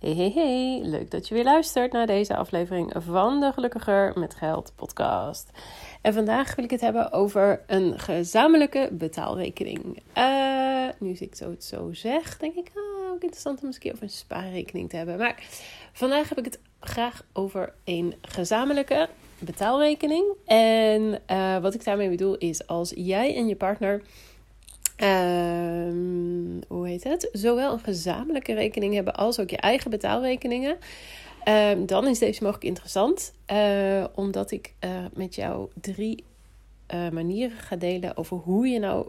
Hey, hey, hey, leuk dat je weer luistert naar deze aflevering van de Gelukkiger met Geld podcast. En vandaag wil ik het hebben over een gezamenlijke betaalrekening. Uh, nu ik zo het zo zeg, denk ik, ah, ook interessant om eens een keer over een spaarrekening te hebben. Maar vandaag heb ik het graag over een gezamenlijke betaalrekening. En uh, wat ik daarmee bedoel is als jij en je partner Um, hoe heet het? Zowel een gezamenlijke rekening hebben als ook je eigen betaalrekeningen. Um, dan is deze mogelijk interessant, uh, omdat ik uh, met jou drie uh, manieren ga delen over hoe je nou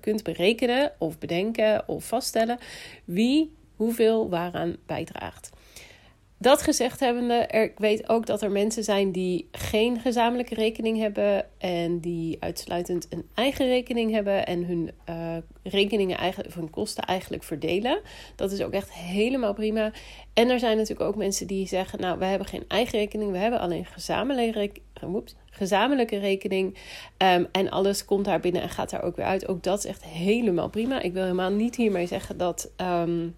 kunt berekenen of bedenken of vaststellen wie hoeveel waaraan bijdraagt. Dat gezegd hebbende, er, ik weet ook dat er mensen zijn die geen gezamenlijke rekening hebben en die uitsluitend een eigen rekening hebben en hun uh, rekeningen eigenlijk, hun kosten eigenlijk verdelen. Dat is ook echt helemaal prima. En er zijn natuurlijk ook mensen die zeggen, nou, we hebben geen eigen rekening, we hebben alleen gezamenlijke, whoops, gezamenlijke rekening. Um, en alles komt daar binnen en gaat daar ook weer uit. Ook dat is echt helemaal prima. Ik wil helemaal niet hiermee zeggen dat. Um,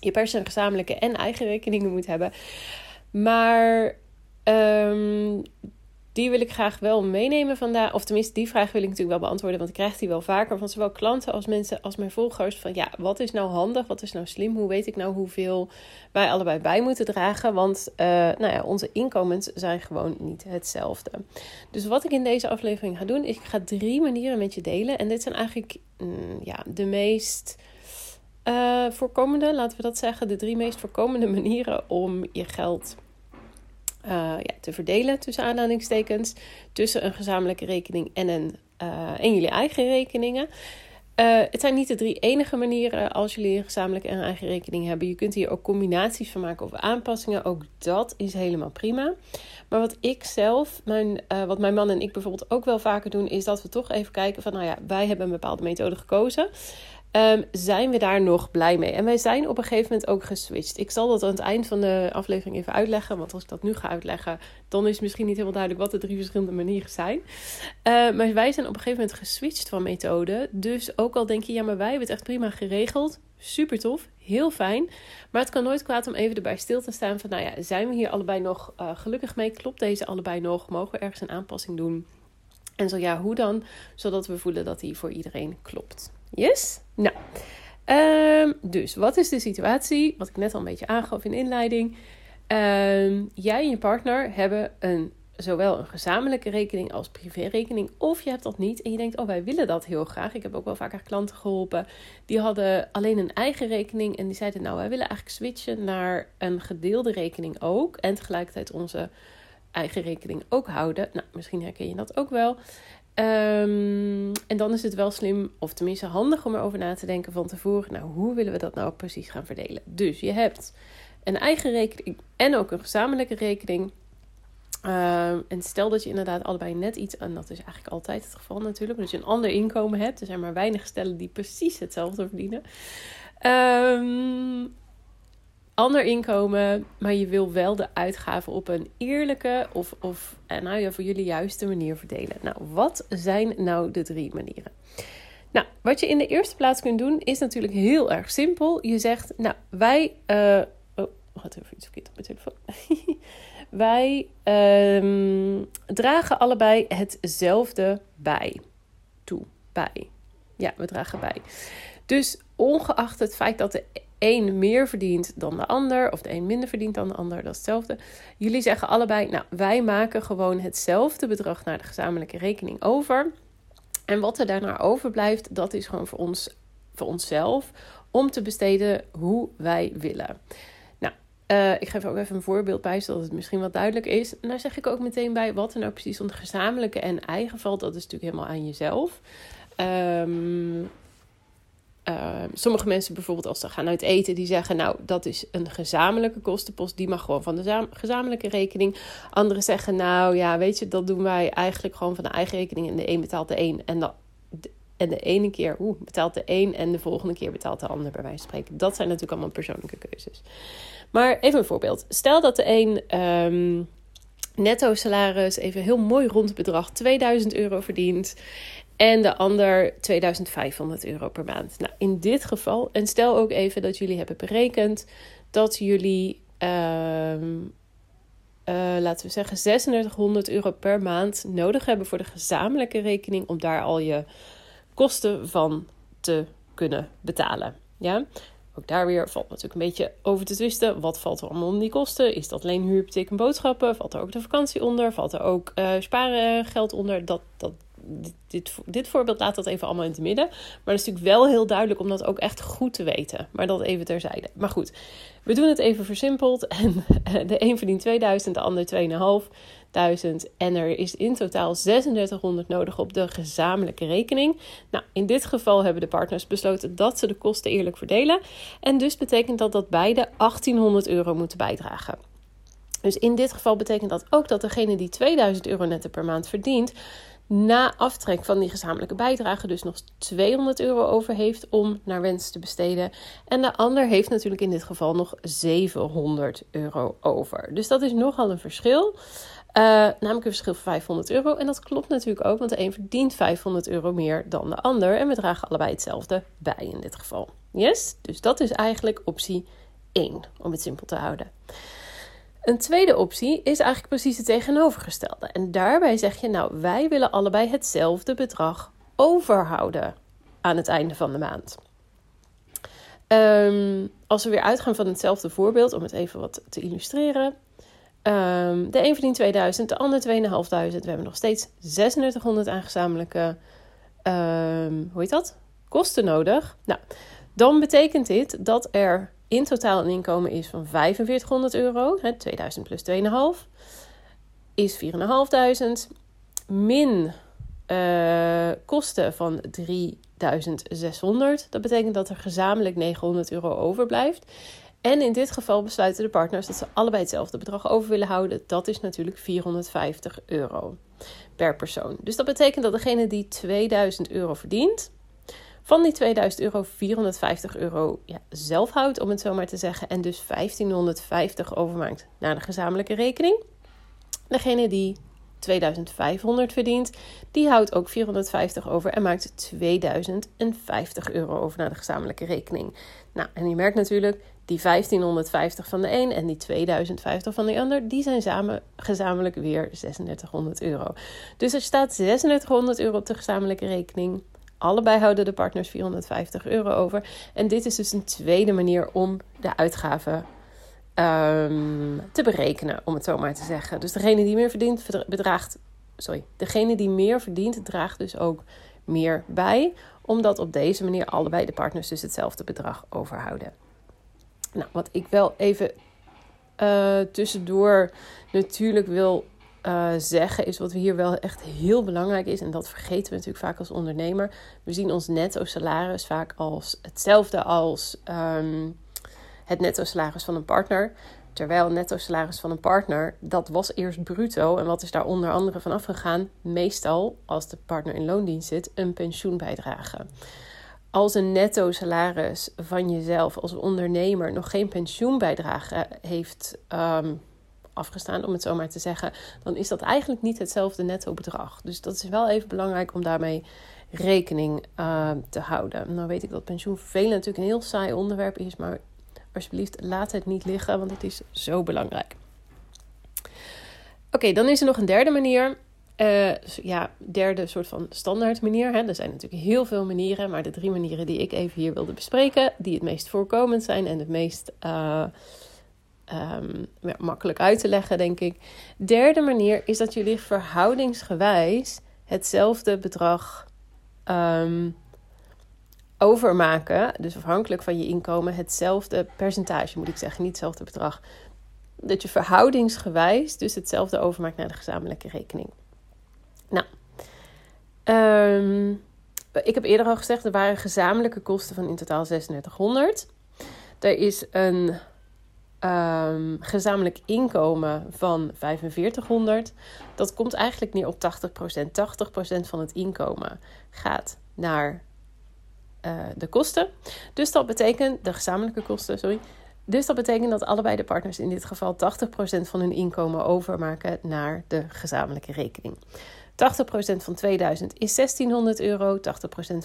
je per een gezamenlijke en eigen rekeningen moet hebben. Maar um, die wil ik graag wel meenemen vandaag. Of tenminste, die vraag wil ik natuurlijk wel beantwoorden. Want ik krijg die wel vaker van zowel klanten als mensen als mijn volgers. Van ja, wat is nou handig? Wat is nou slim? Hoe weet ik nou hoeveel wij allebei bij moeten dragen? Want uh, nou ja, onze inkomens zijn gewoon niet hetzelfde. Dus wat ik in deze aflevering ga doen, is ik ga drie manieren met je delen. En dit zijn eigenlijk mm, ja, de meest uh, voorkomende, laten we dat zeggen, de drie meest voorkomende manieren om je geld uh, ja, te verdelen, tussen aanhalingstekens, tussen een gezamenlijke rekening en, een, uh, en jullie eigen rekeningen. het zijn niet de drie enige manieren als jullie een gezamenlijke en eigen rekening hebben. Je kunt hier ook combinaties van maken of aanpassingen. Ook dat is helemaal prima. Maar wat ik zelf, mijn, wat mijn man en ik bijvoorbeeld ook wel vaker doen, is dat we toch even kijken van, nou ja, wij hebben een bepaalde methode gekozen. Um, zijn we daar nog blij mee? En wij zijn op een gegeven moment ook geswitcht. Ik zal dat aan het eind van de aflevering even uitleggen. Want als ik dat nu ga uitleggen, dan is misschien niet helemaal duidelijk wat de drie verschillende manieren zijn. Uh, maar wij zijn op een gegeven moment geswitcht van methode. Dus ook al denk je, ja, maar wij hebben het echt prima geregeld. Super tof, heel fijn. Maar het kan nooit kwaad om even erbij stil te staan van, nou ja, zijn we hier allebei nog uh, gelukkig mee? Klopt deze allebei nog? Mogen we ergens een aanpassing doen? En zo ja, hoe dan? Zodat we voelen dat die voor iedereen klopt. Yes? Nou, um, dus wat is de situatie? Wat ik net al een beetje aangaf in de inleiding. Um, jij en je partner hebben een, zowel een gezamenlijke rekening als privérekening. Of je hebt dat niet en je denkt, oh wij willen dat heel graag. Ik heb ook wel vaker klanten geholpen. Die hadden alleen een eigen rekening en die zeiden, nou wij willen eigenlijk switchen naar een gedeelde rekening ook. En tegelijkertijd onze eigen rekening ook houden. Nou, misschien herken je dat ook wel. Um, en dan is het wel slim, of tenminste handig om erover na te denken van tevoren. Nou, hoe willen we dat nou precies gaan verdelen? Dus je hebt een eigen rekening en ook een gezamenlijke rekening. Um, en stel dat je inderdaad allebei net iets, en dat is eigenlijk altijd het geval natuurlijk, dat je een ander inkomen hebt. Er zijn maar weinig stellen die precies hetzelfde verdienen. Um, ander inkomen, maar je wil wel de uitgaven op een eerlijke of, of eh, nou ja, voor jullie juiste manier verdelen. Nou, wat zijn nou de drie manieren? Nou, wat je in de eerste plaats kunt doen is natuurlijk heel erg simpel. Je zegt, nou, wij. Uh, oh, even iets verkeerd op mijn telefoon. wij um, dragen allebei hetzelfde bij. Toe, bij. Ja, we dragen bij. Dus ongeacht het feit dat de een meer verdient dan de ander, of de een minder verdient dan de ander, dat is hetzelfde. Jullie zeggen allebei, nou, wij maken gewoon hetzelfde bedrag naar de gezamenlijke rekening over. En wat er daarna overblijft, dat is gewoon voor ons, voor onszelf, om te besteden hoe wij willen. Nou, uh, ik geef ook even een voorbeeld bij, zodat het misschien wat duidelijk is. En daar zeg ik ook meteen bij wat er nou precies onder gezamenlijke en eigen valt. Dat is natuurlijk helemaal aan jezelf. Um, uh, sommige mensen bijvoorbeeld als ze gaan uit eten, die zeggen nou dat is een gezamenlijke kostenpost, die mag gewoon van de gezamenlijke rekening. Anderen zeggen nou ja weet je dat doen wij eigenlijk gewoon van de eigen rekening en de een betaalt de een en, en de ene keer betaalt de een en de volgende keer betaalt de ander bij wijze van spreken. Dat zijn natuurlijk allemaal persoonlijke keuzes. Maar even een voorbeeld. Stel dat de een um, netto salaris, even heel mooi rond bedrag, 2000 euro verdient. En de ander 2500 euro per maand. Nou, in dit geval, en stel ook even dat jullie hebben berekend dat jullie, ehm, eh, laten we zeggen, 3600 euro per maand nodig hebben voor de gezamenlijke rekening om daar al je kosten van te kunnen betalen. Ja, ook daar weer valt natuurlijk een beetje over te twisten. Wat valt er allemaal om die kosten? Is dat alleen huur, en boodschappen? Valt er ook de vakantie onder? Valt er ook uh, spaargeld onder? Dat, dat, dit, dit, voorbeeld laat dat even allemaal in het midden. Maar het is natuurlijk wel heel duidelijk om dat ook echt goed te weten. Maar dat even terzijde. Maar goed, we doen het even versimpeld. En de een verdient 2000, de ander 2500. En er is in totaal 3600 nodig op de gezamenlijke rekening. Nou, in dit geval hebben de partners besloten dat ze de kosten eerlijk verdelen. En dus betekent dat dat beide 1800 euro moeten bijdragen. Dus in dit geval betekent dat ook dat degene die 2000 euro netto per maand verdient, na aftrek van die gezamenlijke bijdrage dus nog 200 euro over heeft om naar wens te besteden. En de ander heeft natuurlijk in dit geval nog 700 euro over. Dus dat is nogal een verschil. Uh, namelijk een verschil van 500 euro. En dat klopt natuurlijk ook, want de een verdient 500 euro meer dan de ander. En we dragen allebei hetzelfde bij in dit geval. Yes? Dus dat is eigenlijk optie 1, om het simpel te houden. Een tweede optie is eigenlijk precies het tegenovergestelde. En daarbij zeg je, nou, wij willen allebei hetzelfde bedrag overhouden aan het einde van de maand. Ehm, als we weer uitgaan van hetzelfde voorbeeld, om het even wat te illustreren. Um, de een verdient 2000, de ander 2500. We hebben nog steeds 3600 aan gezamenlijke, hoe heet dat? Kosten nodig. Nou, dan betekent dit dat er in totaal een inkomen is van 4500 euro, hè, 2000 plus 2,5, is 4500, min uh, kosten van 3600. Dat betekent dat er gezamenlijk 900 euro overblijft. En in dit geval besluiten de partners dat ze allebei hetzelfde bedrag over willen houden. Dat is natuurlijk 450 euro per persoon. Dus dat betekent dat degene die 2000 euro verdient, van die 2000 euro 450 euro ja, zelf houdt, om het zo maar te zeggen. En dus 1550 overmaakt naar de gezamenlijke rekening. Degene die 2500 verdient, die houdt ook 450 over en maakt 2050 euro over naar de gezamenlijke rekening. Nou, en je merkt natuurlijk, die 1550 van de een en die 2050 van de ander, die zijn samen gezamenlijk weer 3600 euro. Dus er staat 3600 euro op de gezamenlijke rekening. Allebei houden de partners 450 euro over. En dit is dus een tweede manier om de uitgaven um, te berekenen, om het zo maar te zeggen. Dus degene die meer verdient, bedraagt. Sorry, degene die meer verdient, draagt dus ook meer bij. Omdat op deze manier allebei de partners dus hetzelfde bedrag overhouden. Nou, wat ik wel even uh, tussendoor natuurlijk wil uh, zeggen, is wat we hier wel echt heel belangrijk is. En dat vergeten we natuurlijk vaak als ondernemer. We zien ons netto salaris vaak als hetzelfde als um, het netto salaris van een partner. Terwijl netto salaris van een partner, dat was eerst bruto. En wat is daar onder andere van afgegaan? Meestal, als de partner in loondienst zit, een pensioenbijdrage. Als een netto salaris van jezelf als ondernemer nog geen pensioenbijdrage heeft um, afgestaan, om het zo maar te zeggen, dan is dat eigenlijk niet hetzelfde netto bedrag. Dus dat is wel even belangrijk om daarmee rekening uh, te houden. Nou weet ik dat pensioen velen natuurlijk een heel saai onderwerp is, maar alsjeblieft laat het niet liggen, want het is zo belangrijk. Oké, dan is er nog een derde manier. Uh, ja, derde soort van standaard manier. Hè. Er zijn natuurlijk heel veel manieren, maar de drie manieren die ik even hier wilde bespreken, die het meest voorkomend zijn en het meest uh, ja, makkelijk uit te leggen, denk ik. Derde manier is dat jullie verhoudingsgewijs hetzelfde bedrag um, overmaken. Dus afhankelijk van je inkomen hetzelfde percentage, moet ik zeggen, niet hetzelfde bedrag. Dat je verhoudingsgewijs dus hetzelfde overmaakt naar de gezamenlijke rekening. Nou, um, ik heb eerder al gezegd, er waren gezamenlijke kosten van in totaal 3600. Er is een um, gezamenlijk inkomen van 4500. Dat komt eigenlijk neer op 80%. 80% van het inkomen gaat naar uh, de kosten. Dus dat betekent, de gezamenlijke kosten, sorry. Dus dat betekent dat allebei de partners in dit geval 80% van hun inkomen overmaken naar de gezamenlijke rekening. 80% van 2000 is 1600 euro. 80%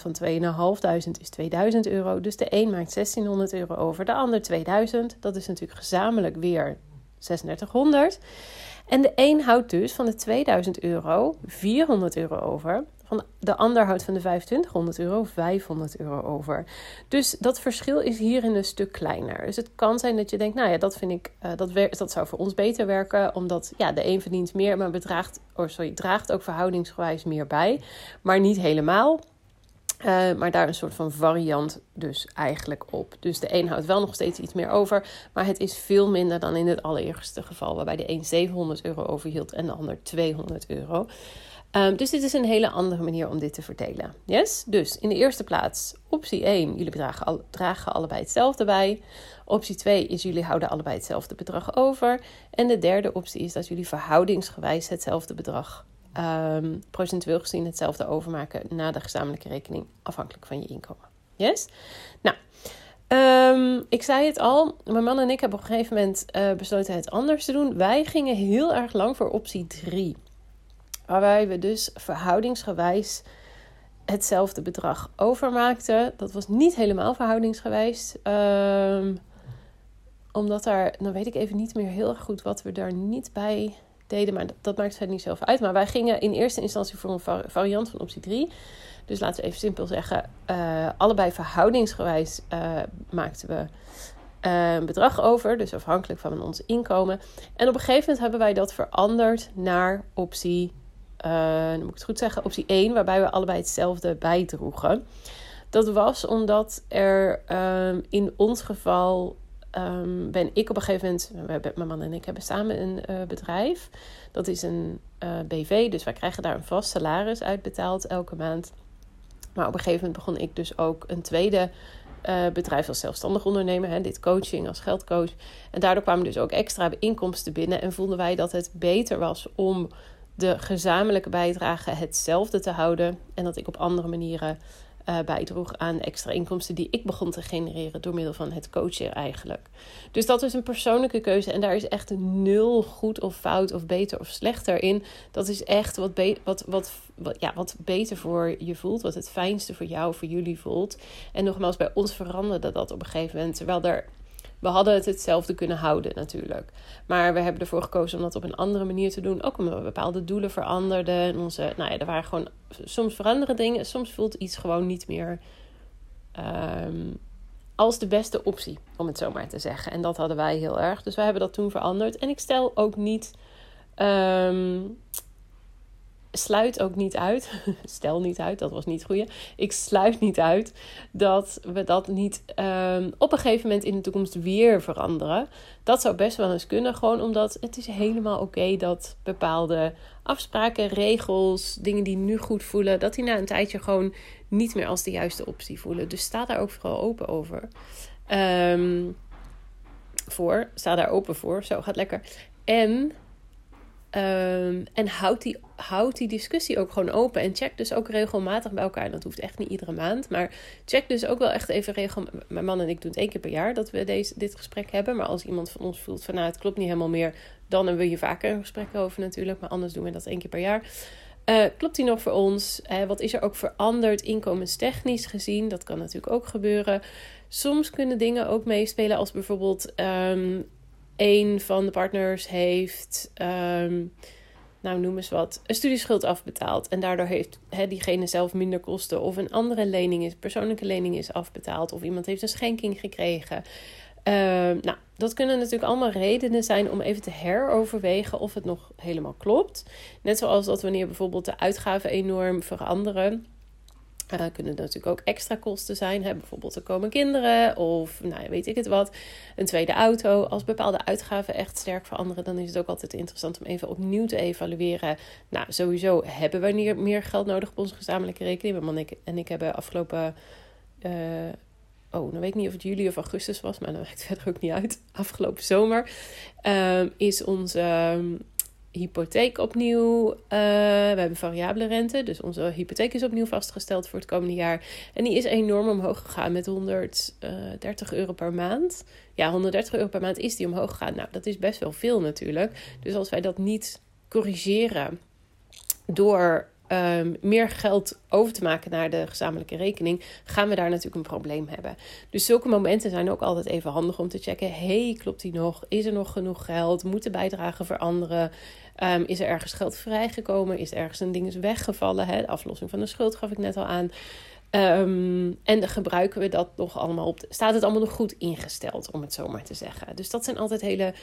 van 2500 is 2000 euro. Dus de een maakt 1600 euro over, de ander 2000. Dat is natuurlijk gezamenlijk weer 3600. En de een houdt dus van de 2000 euro 400 euro over. De ander houdt van de 2500 euro 500 euro over. Dus dat verschil is hierin een stuk kleiner. Dus het kan zijn dat je denkt, nou ja, dat vind ik, uh, dat, dat zou voor ons beter werken. Omdat ja, de een verdient meer, maar bedraagt, oh sorry, draagt ook verhoudingsgewijs meer bij. Maar niet helemaal. Uh, maar daar een soort van variant dus eigenlijk op. Dus de een houdt wel nog steeds iets meer over. Maar het is veel minder dan in het allereerste geval. Waarbij de een 700 euro overhield en de ander 200 euro. Um, dus dit is een hele andere manier om dit te verdelen. Yes? Dus in de eerste plaats, optie 1, jullie dragen, al, dragen allebei hetzelfde bij. Optie 2 is jullie houden allebei hetzelfde bedrag over. En de derde optie is dat jullie verhoudingsgewijs hetzelfde bedrag, um, procentueel gezien hetzelfde overmaken na de gezamenlijke rekening, afhankelijk van je inkomen. Yes? Nou, um, ik zei het al, mijn man en ik hebben op een gegeven moment uh, besloten het anders te doen. Wij gingen heel erg lang voor optie 3 waarbij we dus verhoudingsgewijs hetzelfde bedrag overmaakten. Dat was niet helemaal verhoudingsgewijs. Um, omdat daar, dan weet ik even niet meer heel erg goed wat we daar niet bij deden. Maar dat, dat maakt verder niet zoveel uit. Maar wij gingen in eerste instantie voor een variant van optie 3. Dus laten we even simpel zeggen, uh, allebei verhoudingsgewijs uh, maakten we een bedrag over. Dus afhankelijk van ons inkomen. En op een gegeven moment hebben wij dat veranderd naar optie uh, moet ik het goed zeggen, optie 1, waarbij we allebei hetzelfde bijdroegen. Dat was omdat er um, in ons geval um, ben ik op een gegeven moment, mijn man en ik hebben samen een uh, bedrijf. Dat is een uh, BV, dus wij krijgen daar een vast salaris uitbetaald elke maand. Maar op een gegeven moment begon ik dus ook een tweede bedrijf als zelfstandig ondernemer, hè, dit coaching als geldcoach. En daardoor kwamen dus ook extra inkomsten binnen en vonden wij dat het beter was om de gezamenlijke bijdrage hetzelfde te houden. En dat ik op andere manieren uh, bijdroeg aan extra inkomsten die ik begon te genereren door middel van het coachen eigenlijk. Dus dat is een persoonlijke keuze en daar is echt nul goed of fout of beter of slechter in. Dat is echt wat, wat, wat, wat, ja, wat beter voor je voelt, wat het fijnste voor jou, voor jullie voelt. En nogmaals, bij ons veranderde dat op een gegeven moment, terwijl er we hadden het hetzelfde kunnen houden natuurlijk. Maar we hebben ervoor gekozen om dat op een andere manier te doen. Ook omdat we bepaalde doelen veranderden. En onze, nou ja, er waren gewoon soms veranderen dingen. Soms voelt iets gewoon niet meer um, als de beste optie, om het zo maar te zeggen. En dat hadden wij heel erg. Dus wij hebben dat toen veranderd. En ik stel ook niet. Um, sluit ook niet uit, stel niet uit, dat was niet goed. Ik sluit niet uit dat we dat niet um, op een gegeven moment in de toekomst weer veranderen. Dat zou best wel eens kunnen, gewoon omdat het is helemaal oké dat bepaalde afspraken, regels, dingen die nu goed voelen, dat die na een tijdje gewoon niet meer als de juiste optie voelen. Dus sta daar ook vooral open over. Um, voor, sta daar open voor, zo gaat lekker. En Um, en houd die, houd die discussie ook gewoon open. En check dus ook regelmatig bij elkaar. Dat hoeft echt niet iedere maand. Maar check dus ook wel echt even regelmatig. Mijn man en ik doen het één keer per jaar dat we deze, dit gesprek hebben. Maar als iemand van ons voelt van nou het klopt niet helemaal meer. Dan hebben we vaker een gesprek over natuurlijk. Maar anders doen we dat één keer per jaar. Uh, klopt die nog voor ons? Uh, wat is er ook veranderd inkomenstechnisch gezien? Dat kan natuurlijk ook gebeuren. Soms kunnen dingen ook meespelen als bijvoorbeeld um, een van de partners heeft, um, nou noem eens wat, een studieschuld afbetaald. En daardoor heeft he, diegene zelf minder kosten. Of een andere lening is, persoonlijke lening is afbetaald. Of iemand heeft een schenking gekregen. Um, nou, dat kunnen natuurlijk allemaal redenen zijn om even te heroverwegen of het nog helemaal klopt. Net zoals dat wanneer bijvoorbeeld de uitgaven enorm veranderen uh, kunnen natuurlijk ook extra kosten zijn. Hè? Bijvoorbeeld er komen kinderen of nou, weet ik het wat. Een tweede auto. Als bepaalde uitgaven echt sterk veranderen, dan is het ook altijd interessant om even opnieuw te evalueren. Nou, sowieso hebben we meer geld nodig op onze gezamenlijke rekening. Mijn man en ik, en ik hebben afgelopen. Uh, oh, dan weet ik niet of het juli of augustus was, maar dat maakt verder ook niet uit. Afgelopen zomer uh, is onze hypotheek opnieuw. Uh, we hebben variabele rente, dus onze hypotheek is opnieuw vastgesteld voor het komende jaar. En die is enorm omhoog gegaan met 130 euro per maand. Ja, 130 euro per maand is die omhoog gegaan. Nou, dat is best wel veel natuurlijk. Dus als wij dat niet corrigeren door um, meer geld over te maken naar de gezamenlijke rekening, gaan we daar natuurlijk een probleem hebben. Dus zulke momenten zijn ook altijd even handig om te checken: hey, klopt die nog? Is er nog genoeg geld? Moeten bijdragen veranderen? Um, is er ergens geld vrijgekomen? Is er ergens een ding is weggevallen? Hè? De aflossing van de schuld gaf ik net al aan. Um, en gebruiken we dat nog allemaal op? Staat het allemaal nog goed ingesteld, om het zo maar te zeggen? Dus dat zijn altijd hele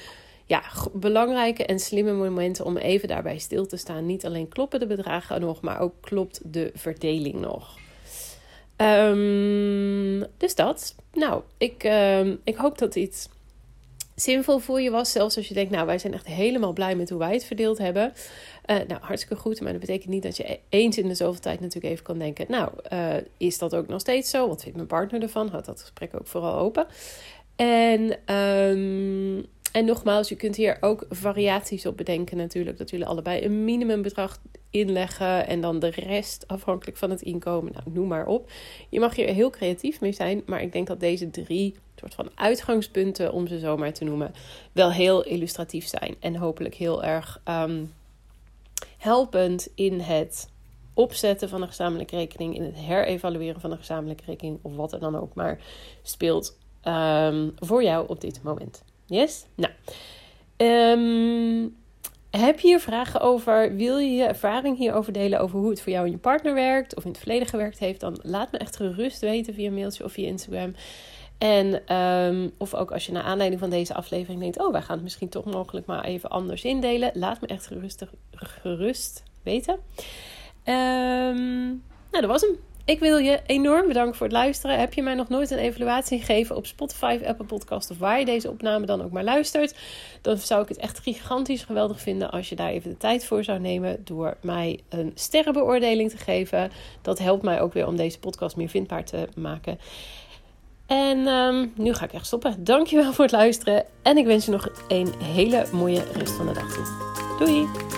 ja, belangrijke en slimme momenten om even daarbij stil te staan. Niet alleen kloppen de bedragen nog, maar ook klopt de verdeling nog. Um, dus dat. Nou, ik, ik hoop dat dit zinvol voor je was. Zelfs als je denkt, nou, wij zijn echt helemaal blij met hoe wij het verdeeld hebben. Uh, nou, hartstikke goed. Maar dat betekent niet dat je eens in de zoveel tijd natuurlijk even kan denken. Nou, uh, is dat ook nog steeds zo? Wat vindt mijn partner ervan? Houd dat gesprek ook vooral open. En um, en nogmaals, je kunt hier ook variaties op bedenken natuurlijk. Dat jullie allebei een minimumbedrag inleggen en dan de rest afhankelijk van het inkomen. Nou, noem maar op. Je mag hier heel creatief mee zijn, maar ik denk dat deze drie soort van uitgangspunten, om ze zo maar te noemen, wel heel illustratief zijn. En hopelijk heel erg um, helpend in het opzetten van een gezamenlijke rekening, in het herevalueren van een gezamenlijke rekening, of wat er dan ook maar speelt um, voor jou op dit moment. Yes? Nou. Um, heb je hier vragen over? Wil je je ervaring hierover delen over hoe het voor jou en je partner werkt? Of in het verleden gewerkt heeft? Dan laat me echt gerust weten via mailtje of via Instagram. En um, of ook als je naar aanleiding van deze aflevering denkt: Oh, wij gaan het misschien toch mogelijk maar even anders indelen. Laat me echt gerust, gerust weten. Um, nou, dat was hem. Ik wil je enorm bedanken voor het luisteren. Heb je mij nog nooit een evaluatie gegeven op Spotify, Apple Podcast of waar je deze opname dan ook maar luistert? Dan zou ik het echt gigantisch geweldig vinden als je daar even de tijd voor zou nemen door mij een sterrenbeoordeling te geven. Dat helpt mij ook weer om deze podcast meer vindbaar te maken. En um, nu ga ik echt stoppen. Dankjewel voor het luisteren. En ik wens je nog een hele mooie rest van de dag. Doei!